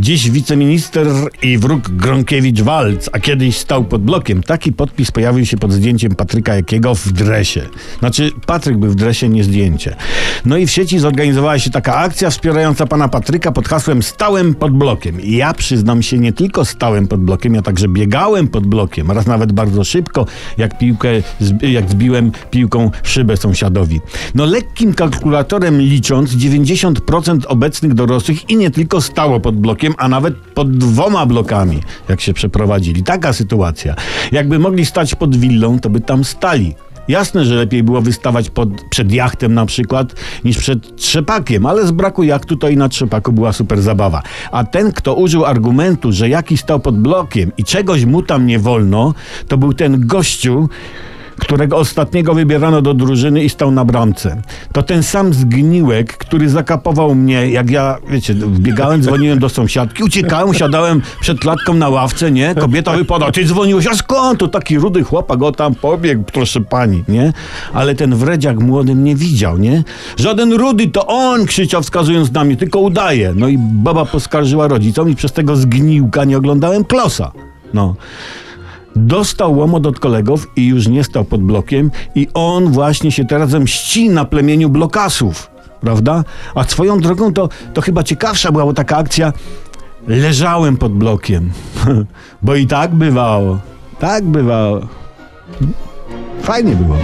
Dziś wiceminister i wróg Gronkiewicz-Walc, a kiedyś stał pod blokiem. Taki podpis pojawił się pod zdjęciem Patryka Jakiego w dresie. Znaczy, Patryk był w dresie, nie zdjęcie. No i w sieci zorganizowała się taka akcja wspierająca pana Patryka pod hasłem Stałem pod blokiem. I ja przyznam się, nie tylko stałem pod blokiem, ja także biegałem pod blokiem. Raz nawet bardzo szybko, jak piłkę, jak wbiłem piłką szybę sąsiadowi. No lekkim kalkulatorem licząc, 90% obecnych dorosłych i nie tylko stało pod blokiem, a nawet pod dwoma blokami, jak się przeprowadzili. Taka sytuacja. Jakby mogli stać pod willą, to by tam stali. Jasne, że lepiej było wystawać pod, przed jachtem na przykład niż przed trzepakiem, ale z braku jachtu to i na trzepaku była super zabawa. A ten, kto użył argumentu, że jaki stał pod blokiem i czegoś mu tam nie wolno, to był ten gościu, którego ostatniego wybierano do drużyny i stał na bramce. To ten sam zgniłek, który zakapował mnie, jak ja, wiecie, wbiegałem, dzwoniłem do sąsiadki, uciekałem, siadałem przed klatką na ławce, nie? Kobieta wypada, ty dzwoniłeś, a skąd? To taki rudy chłopak go tam pobiegł, proszę pani, nie? Ale ten wredziak młody mnie widział, nie? Żaden rudy, to on krzyczał wskazując na mnie, tylko udaje. No i baba poskarżyła rodzicom i przez tego zgniłka nie oglądałem klosa. No. Dostał łomot od kolegów i już nie stał pod blokiem i on właśnie się teraz mści na plemieniu blokasów, prawda? A swoją drogą to, to chyba ciekawsza była taka akcja leżałem pod blokiem, bo i tak bywało, tak bywało. Fajnie było.